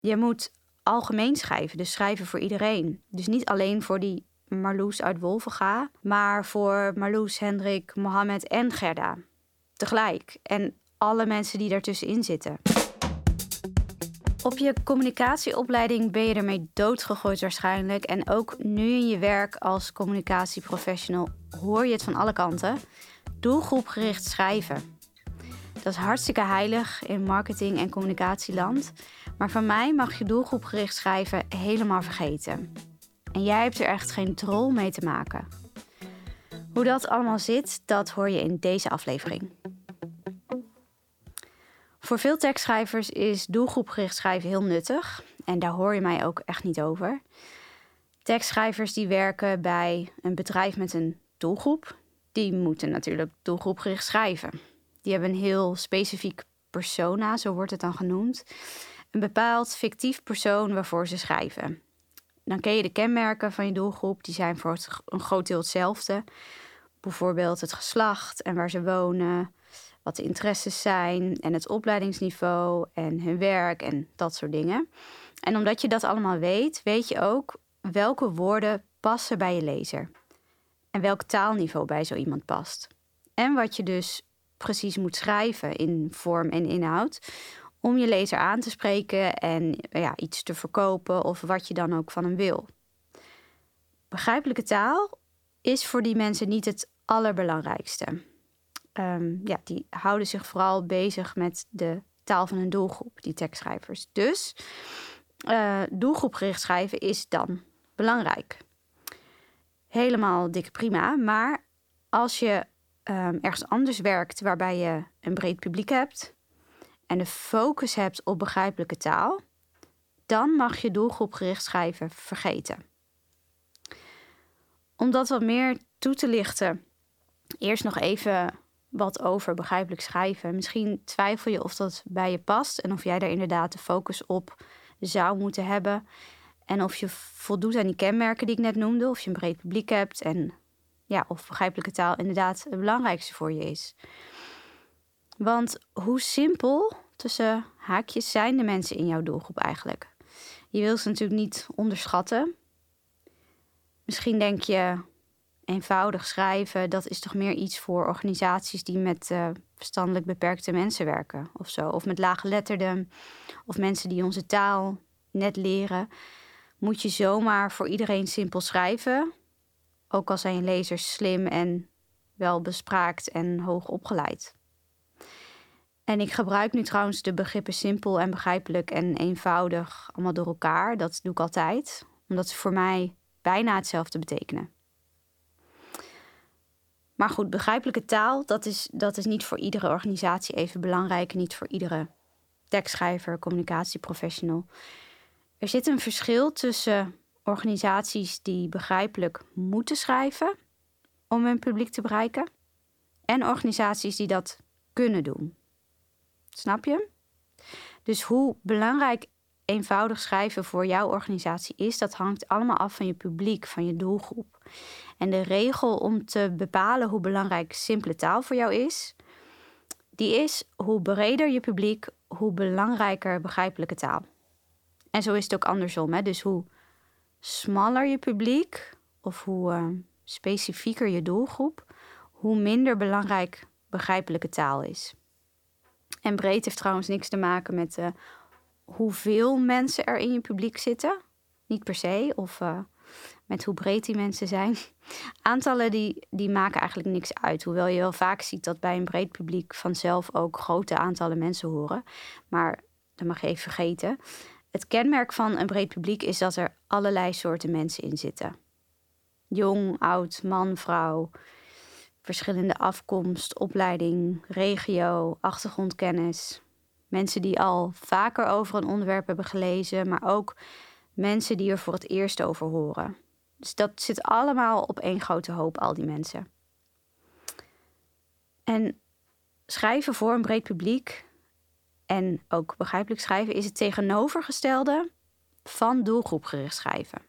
Je moet algemeen schrijven, dus schrijven voor iedereen. Dus niet alleen voor die Marloes uit Wolvenga, maar voor Marloes, Hendrik, Mohammed en Gerda. Tegelijk. En alle mensen die daartussenin zitten. Op je communicatieopleiding ben je ermee doodgegooid waarschijnlijk. En ook nu in je werk als communicatieprofessional hoor je het van alle kanten. Doelgroepgericht schrijven. Dat is hartstikke heilig in marketing- en communicatieland. Maar van mij mag je doelgroepgericht schrijven helemaal vergeten. En jij hebt er echt geen drol mee te maken. Hoe dat allemaal zit, dat hoor je in deze aflevering. Voor veel tekstschrijvers is doelgroepgericht schrijven heel nuttig. En daar hoor je mij ook echt niet over. Tekstschrijvers die werken bij een bedrijf met een doelgroep, die moeten natuurlijk doelgroepgericht schrijven. Die hebben een heel specifiek persona, zo wordt het dan genoemd. Een bepaald fictief persoon waarvoor ze schrijven. Dan ken je de kenmerken van je doelgroep, die zijn voor een groot deel hetzelfde. Bijvoorbeeld het geslacht en waar ze wonen, wat de interesses zijn en het opleidingsniveau en hun werk en dat soort dingen. En omdat je dat allemaal weet, weet je ook welke woorden passen bij je lezer. En welk taalniveau bij zo iemand past. En wat je dus precies moet schrijven in vorm en inhoud. Om je lezer aan te spreken en ja, iets te verkopen of wat je dan ook van hem wil. Begrijpelijke taal is voor die mensen niet het allerbelangrijkste. Um, ja, die houden zich vooral bezig met de taal van hun doelgroep, die tekstschrijvers. Dus uh, doelgroepgericht schrijven is dan belangrijk. Helemaal dik prima, maar als je um, ergens anders werkt waarbij je een breed publiek hebt en de focus hebt op begrijpelijke taal, dan mag je doelgroepgericht schrijven vergeten. Om dat wat meer toe te lichten, eerst nog even wat over begrijpelijk schrijven. Misschien twijfel je of dat bij je past en of jij daar inderdaad de focus op zou moeten hebben. En of je voldoet aan die kenmerken die ik net noemde, of je een breed publiek hebt en ja, of begrijpelijke taal inderdaad het belangrijkste voor je is. Want hoe simpel tussen haakjes zijn de mensen in jouw doelgroep eigenlijk? Je wil ze natuurlijk niet onderschatten. Misschien denk je eenvoudig schrijven, dat is toch meer iets voor organisaties die met uh, verstandelijk beperkte mensen werken of zo. Of met laaggeletterden, of mensen die onze taal net leren. Moet je zomaar voor iedereen simpel schrijven? Ook al zijn lezers slim en wel bespraakt en hoog opgeleid. En ik gebruik nu trouwens de begrippen simpel en begrijpelijk en eenvoudig allemaal door elkaar. Dat doe ik altijd, omdat ze voor mij bijna hetzelfde betekenen. Maar goed, begrijpelijke taal, dat is, dat is niet voor iedere organisatie even belangrijk. Niet voor iedere tekstschrijver, communicatieprofessional. Er zit een verschil tussen organisaties die begrijpelijk moeten schrijven om hun publiek te bereiken. En organisaties die dat kunnen doen. Snap je? Dus hoe belangrijk eenvoudig schrijven voor jouw organisatie is, dat hangt allemaal af van je publiek, van je doelgroep. En de regel om te bepalen hoe belangrijk simpele taal voor jou is, die is hoe breder je publiek, hoe belangrijker begrijpelijke taal. En zo is het ook andersom. Hè? Dus hoe smaller je publiek of hoe uh, specifieker je doelgroep, hoe minder belangrijk begrijpelijke taal is. En breed heeft trouwens niks te maken met uh, hoeveel mensen er in je publiek zitten. Niet per se, of uh, met hoe breed die mensen zijn. Aantallen die, die maken eigenlijk niks uit. Hoewel je wel vaak ziet dat bij een breed publiek vanzelf ook grote aantallen mensen horen. Maar dat mag je even vergeten. Het kenmerk van een breed publiek is dat er allerlei soorten mensen in zitten. Jong, oud, man, vrouw, verschillende afkomst, opleiding, regio, achtergrondkennis. Mensen die al vaker over een onderwerp hebben gelezen, maar ook mensen die er voor het eerst over horen. Dus dat zit allemaal op één grote hoop, al die mensen. En schrijven voor een breed publiek en ook begrijpelijk schrijven is het tegenovergestelde van doelgroepgericht schrijven.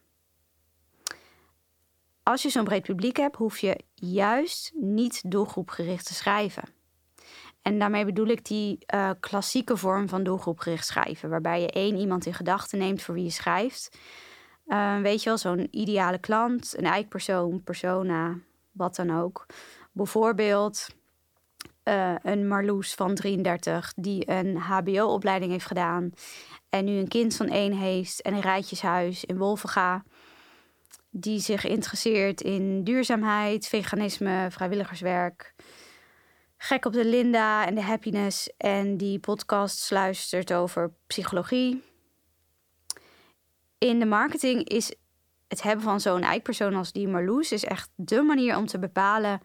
Als je zo'n breed publiek hebt, hoef je juist niet doelgroepgericht te schrijven. En daarmee bedoel ik die uh, klassieke vorm van doelgroepgericht schrijven, waarbij je één iemand in gedachten neemt voor wie je schrijft. Uh, weet je wel, zo'n ideale klant, een eikpersoon, persona, wat dan ook. Bijvoorbeeld uh, een Marloes van 33 die een HBO-opleiding heeft gedaan en nu een kind van één heeft en een rijtjeshuis in Wolvenga. Die zich interesseert in duurzaamheid, veganisme, vrijwilligerswerk. Gek op de Linda en de happiness. En die podcast luistert over psychologie. In de marketing is het hebben van zo'n eikpersoon als die Marloes... is echt de manier om te bepalen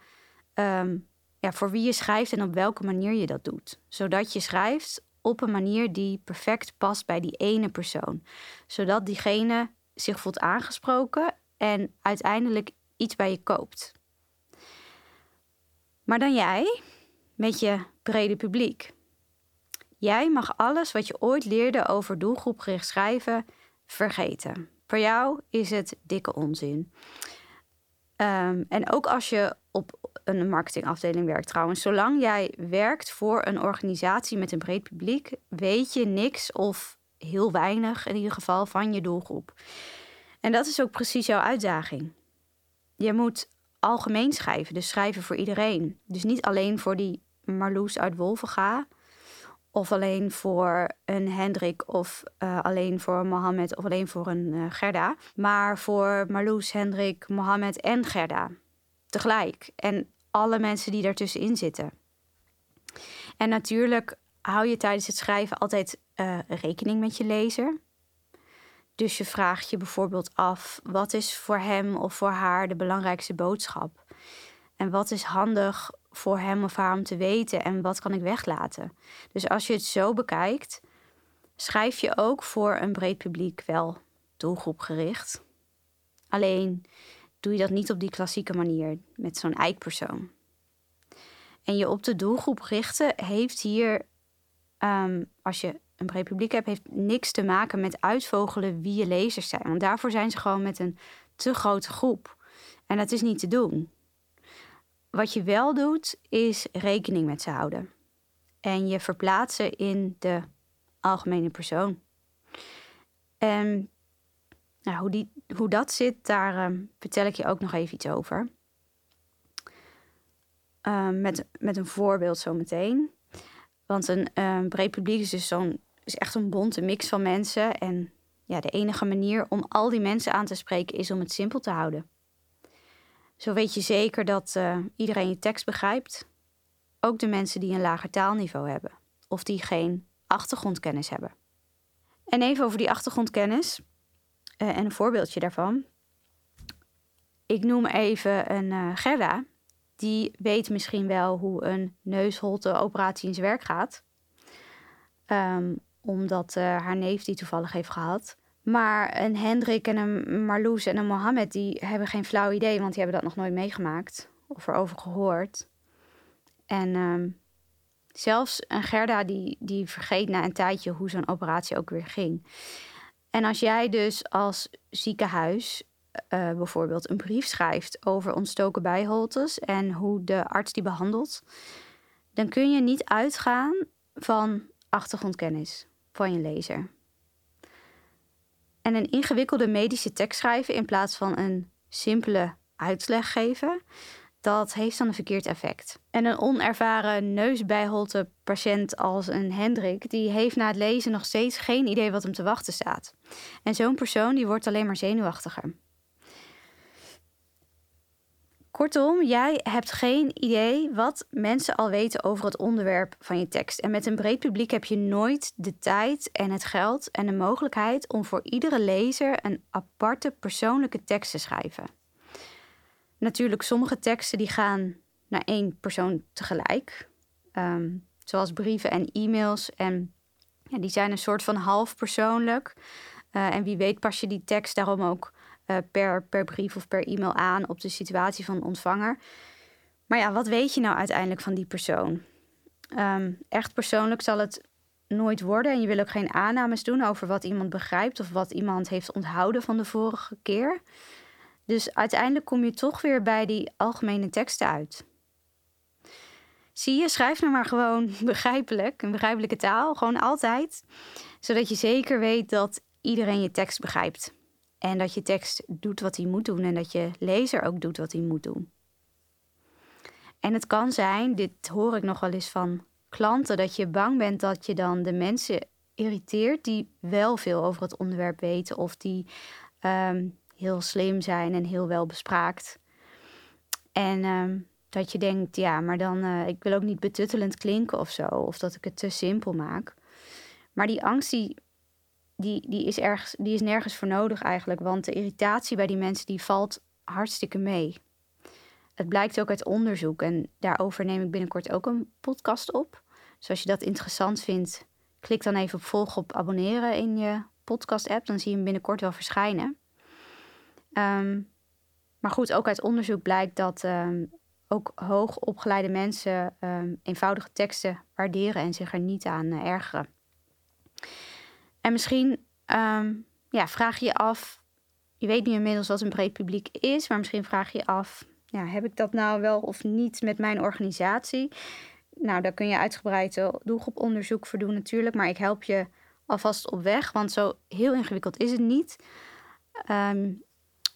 ehm, ja, voor wie je schrijft... en op welke manier je dat doet. Zodat je schrijft op een manier die perfect past bij die ene persoon. Zodat diegene zich voelt aangesproken en uiteindelijk iets bij je koopt. Maar dan jij, met je brede publiek. Jij mag alles wat je ooit leerde over doelgroepgericht schrijven vergeten. Voor jou is het dikke onzin. Ehm, en ook als je op een marketingafdeling werkt trouwens. Zolang jij werkt voor een organisatie met een breed publiek, weet je niks of heel weinig in ieder geval van je doelgroep. En dat is ook precies jouw uitdaging. Je moet algemeen schrijven, dus schrijven voor iedereen. Dus niet alleen voor die Marloes uit Wolvenga, of alleen voor een Hendrik, of uh, alleen voor Mohammed, of alleen voor een uh, Gerda, maar voor Marloes, Hendrik, Mohammed en Gerda tegelijk. En alle mensen die daartussenin zitten. En natuurlijk hou je tijdens het schrijven altijd uh, rekening met je lezer. Dus je vraagt je bijvoorbeeld af: wat is voor hem of voor haar de belangrijkste boodschap? En wat is handig voor hem of haar om te weten en wat kan ik weglaten? Dus als je het zo bekijkt, schrijf je ook voor een breed publiek wel doelgroepgericht. Alleen doe je dat niet op die klassieke manier met zo'n eikpersoon. En je op de doelgroep richten heeft hier, ehm, als je een breed publiek hebt, heeft niks te maken met uitvogelen wie je lezers zijn. Want daarvoor zijn ze gewoon met een te grote groep. En dat is niet te doen. Wat je wel doet, is rekening met ze houden. En je verplaatsen in de algemene persoon. En nou, hoe, die, hoe dat zit, daar ehm, vertel ik je ook nog even iets over. Ehm, met, met een voorbeeld zometeen. Want een uh, breed publiek is dus zo'n is echt een bonte mix van mensen. En ja, de enige manier om al die mensen aan te spreken is om het simpel te houden. Zo weet je zeker dat uh, iedereen je tekst begrijpt. Ook de mensen die een lager taalniveau hebben of die geen achtergrondkennis hebben. En even over die achtergrondkennis. Uh, en een voorbeeldje daarvan. Ik noem even een uh, Gerda. Die weet misschien wel hoe een neusholte-operatie in zijn werk gaat. Um, omdat haar neef die toevallig heeft gehad. Maar een Hendrik en een Marloes en een Mohammed... die hebben geen flauw idee, want die hebben dat nog nooit meegemaakt. Of erover gehoord. En um, zelfs een Gerda die, die vergeet na een tijdje hoe zo'n operatie ook weer ging. En als jij dus als ziekenhuis uh, bijvoorbeeld een brief schrijft over ontstoken bijholtes en hoe de arts die behandelt, dan kun je niet uitgaan van achtergrondkennis van je lezer. En een ingewikkelde medische tekst schrijven in plaats van een simpele uitleg geven, dat heeft dan een verkeerd effect. En een onervaren neusbijholte patiënt als een Hendrik, die heeft na het lezen nog steeds geen idee wat hem te wachten staat. En zo'n persoon die wordt alleen maar zenuwachtiger. Kortom, jij hebt geen idee wat mensen al weten over het onderwerp van je tekst. En met een breed publiek heb je nooit de tijd en het geld en de mogelijkheid om voor iedere lezer een aparte persoonlijke tekst te schrijven. Natuurlijk, sommige teksten die gaan naar één persoon tegelijk. Ehm, zoals brieven en e-mails. En ja, die zijn een soort van half persoonlijk. Uh, en wie weet pas je die tekst daarom ook uh, per, per brief of per e-mail aan op de situatie van de ontvanger. Maar ja, wat weet je nou uiteindelijk van die persoon? Um, echt persoonlijk zal het nooit worden. En je wil ook geen aannames doen over wat iemand begrijpt of wat iemand heeft onthouden van de vorige keer. Dus uiteindelijk kom je toch weer bij die algemene teksten uit. Zie je, schrijf nou maar gewoon begrijpelijk, een begrijpelijke taal, gewoon altijd. Zodat je zeker weet dat iedereen je tekst begrijpt. En dat je tekst doet wat hij moet doen en dat je lezer ook doet wat hij moet doen. En het kan zijn, dit hoor ik nog wel eens van klanten, dat je bang bent dat je dan de mensen irriteert die wel veel over het onderwerp weten of die ehm, heel slim zijn en heel wel bespraakt. En ehm, dat je denkt, ja, maar dan, uh, ik wil ook niet betuttelend klinken of zo, of dat ik het te simpel maak. Maar die angst, die, die, die, is, ergens, die is nergens voor nodig eigenlijk, want de irritatie bij die mensen, die valt hartstikke mee. Het blijkt ook uit onderzoek en daarover neem ik binnenkort ook een podcast op. Dus als je dat interessant vindt, klik dan even op volgen op abonneren in je podcast-app. Dan zie je hem binnenkort wel verschijnen. Ehm, maar goed, ook uit onderzoek blijkt dat um, ook hoogopgeleide mensen ehm, eenvoudige teksten waarderen en zich er niet aan uh, ergeren. En misschien ja, vraag je je af, je weet nu inmiddels wat een breed publiek is, maar misschien vraag je je af, ja, heb ik dat nou wel of niet met mijn organisatie? Nou, daar kun je uitgebreid doelgroeponderzoek voor doen natuurlijk, maar ik help je alvast op weg, want zo heel ingewikkeld is het niet. Um,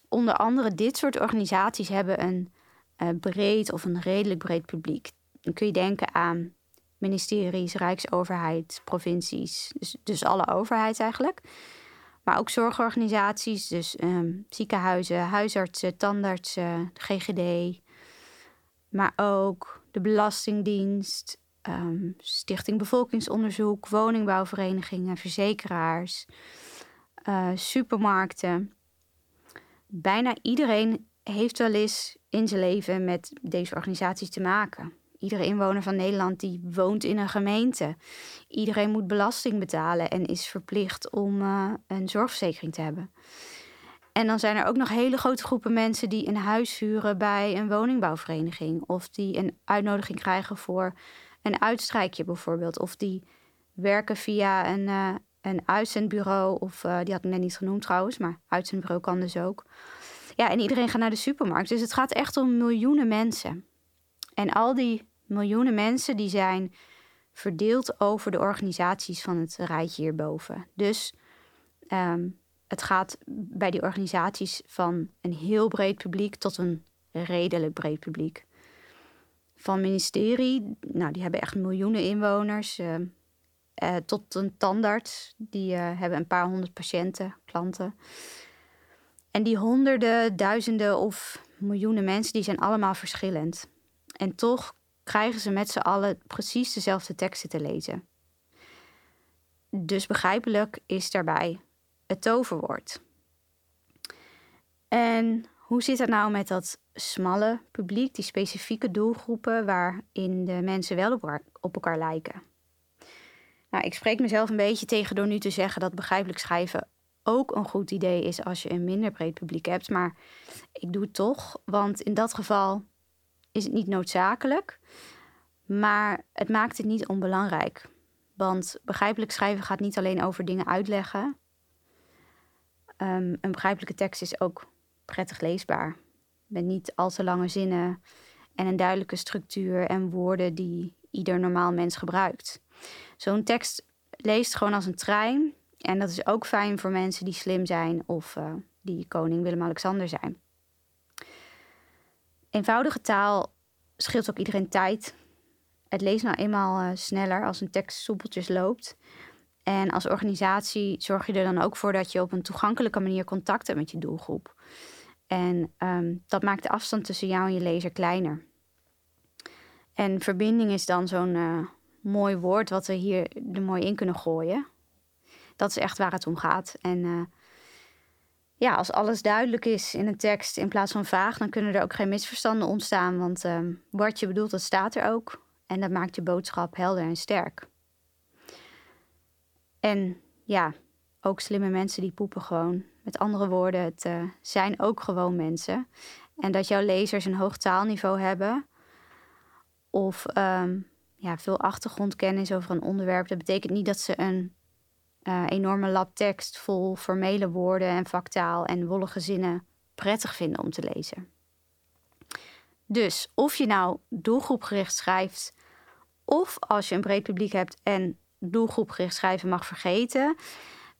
onder andere dit soort organisaties hebben een uh, breed of een redelijk breed publiek. Dan kun je denken aan ministeries, rijksoverheid, provincies, dus, dus alle overheid eigenlijk. Maar ook zorgorganisaties, dus um, ziekenhuizen, huisartsen, tandartsen, GGD. Maar ook de Belastingdienst, um, Stichting Bevolkingsonderzoek, woningbouwverenigingen, verzekeraars, uh, supermarkten bijna iedereen heeft wel eens in zijn leven met deze organisaties te maken. Iedere inwoner van Nederland die woont in een gemeente. Iedereen moet belasting betalen en is verplicht om uh, een zorgverzekering te hebben. En dan zijn er ook nog hele grote groepen mensen die een huis huren bij een woningbouwvereniging. Of die een uitnodiging krijgen voor een uitstrijkje bijvoorbeeld. Of die werken via een, uh, een uitzendbureau. Of uh, die had ik net niet genoemd trouwens, maar uitzendbureau kan dus ook. Ja, en iedereen gaat naar de supermarkt. Dus het gaat echt om miljoenen mensen. En al die miljoenen mensen die zijn verdeeld over de organisaties van het rijtje hierboven. Dus um, het gaat bij die organisaties van een heel breed publiek tot een redelijk breed publiek. Van ministerie, nou die hebben echt miljoenen inwoners. Uh, uh, tot een tandarts, die uh, hebben een paar honderd patiënten, klanten. En die honderden, duizenden of miljoenen mensen, die zijn allemaal verschillend. En toch krijgen ze met z'n allen precies dezelfde teksten te lezen. Dus begrijpelijk is daarbij het toverwoord. En hoe zit het nou met dat smalle publiek, die specifieke doelgroepen waarin de mensen wel op elkaar lijken? Nou, ik spreek mezelf een beetje tegen door nu te zeggen dat begrijpelijk schrijven ook een goed idee is als je een minder breed publiek hebt. Maar ik doe het toch, want in dat geval is het niet noodzakelijk. Maar het maakt het niet onbelangrijk. Want begrijpelijk schrijven gaat niet alleen over dingen uitleggen. Um, een begrijpelijke tekst is ook prettig leesbaar. Met niet al te lange zinnen en een duidelijke structuur en woorden die ieder normaal mens gebruikt. Zo'n tekst leest gewoon als een trein. En dat is ook fijn voor mensen die slim zijn of uh, die koning Willem-Alexander zijn. Eenvoudige taal scheelt ook iedereen tijd. Het leest nou eenmaal uh, sneller als een tekst soepeltjes loopt. En als organisatie zorg je er dan ook voor dat je op een toegankelijke manier contact hebt met je doelgroep. En um, dat maakt de afstand tussen jou en je lezer kleiner. En verbinding is dan zo'n uh, mooi woord wat we hier er mooi in kunnen gooien. Dat is echt waar het om gaat. En uh, ja, als alles duidelijk is in een tekst in plaats van vaag, dan kunnen er ook geen misverstanden ontstaan. Want uh, wat je bedoelt, dat staat er ook. En dat maakt je boodschap helder en sterk. En ja, ook slimme mensen die poepen gewoon. Met andere woorden, het uh, zijn ook gewoon mensen. En dat jouw lezers een hoog taalniveau hebben. Of um, ja, veel achtergrondkennis over een onderwerp. Dat betekent niet dat ze een uh, enorme lab tekst vol formele woorden en vaktaal en wollige zinnen prettig vinden om te lezen. Dus of je nou doelgroepgericht schrijft Of als je een breed publiek hebt en doelgroepgericht schrijven mag vergeten.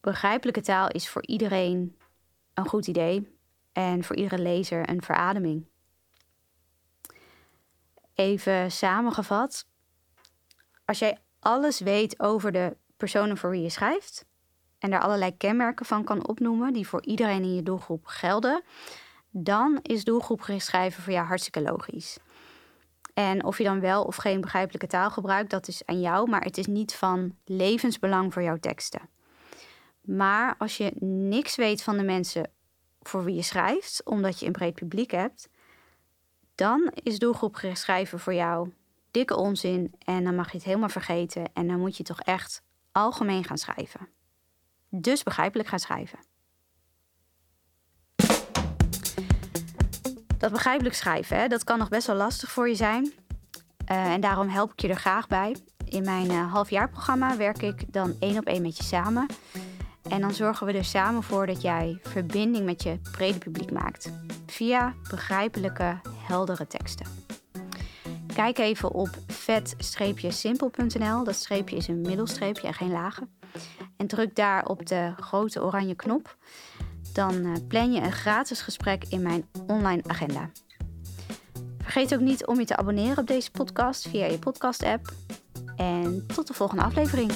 Begrijpelijke taal is voor iedereen een goed idee en voor iedere lezer een verademing. Even samengevat. Als jij alles weet over de personen voor wie je schrijft en daar allerlei kenmerken van kan opnoemen die voor iedereen in je doelgroep gelden, dan is doelgroepgericht schrijven voor jou hartstikke logisch. En of je dan wel of geen begrijpelijke taal gebruikt, dat is aan jou, maar het is niet van levensbelang voor jouw teksten. Maar als je niks weet van de mensen voor wie je schrijft, omdat je een breed publiek hebt, dan is doelgroepgericht schrijven voor jou dikke onzin en dan mag je het helemaal vergeten en dan moet je toch echt algemeen gaan schrijven. Dus begrijpelijk gaan schrijven. Dat begrijpelijk schrijven, hè, dat kan nog best wel lastig voor je zijn. Uh, en daarom help ik je er graag bij. In mijn uh, halfjaarprogramma werk ik dan één op één met je samen. En dan zorgen we er samen voor dat jij verbinding met je brede publiek maakt. Via begrijpelijke, heldere teksten. Kijk even op vet-simpel.nl. Dat streepje is een middelstreepje en geen lage. En druk daar op de grote oranje knop. Dan uh, plan je een gratis gesprek in mijn online agenda. Vergeet ook niet om je te abonneren op deze podcast via je podcast-app. En tot de volgende aflevering.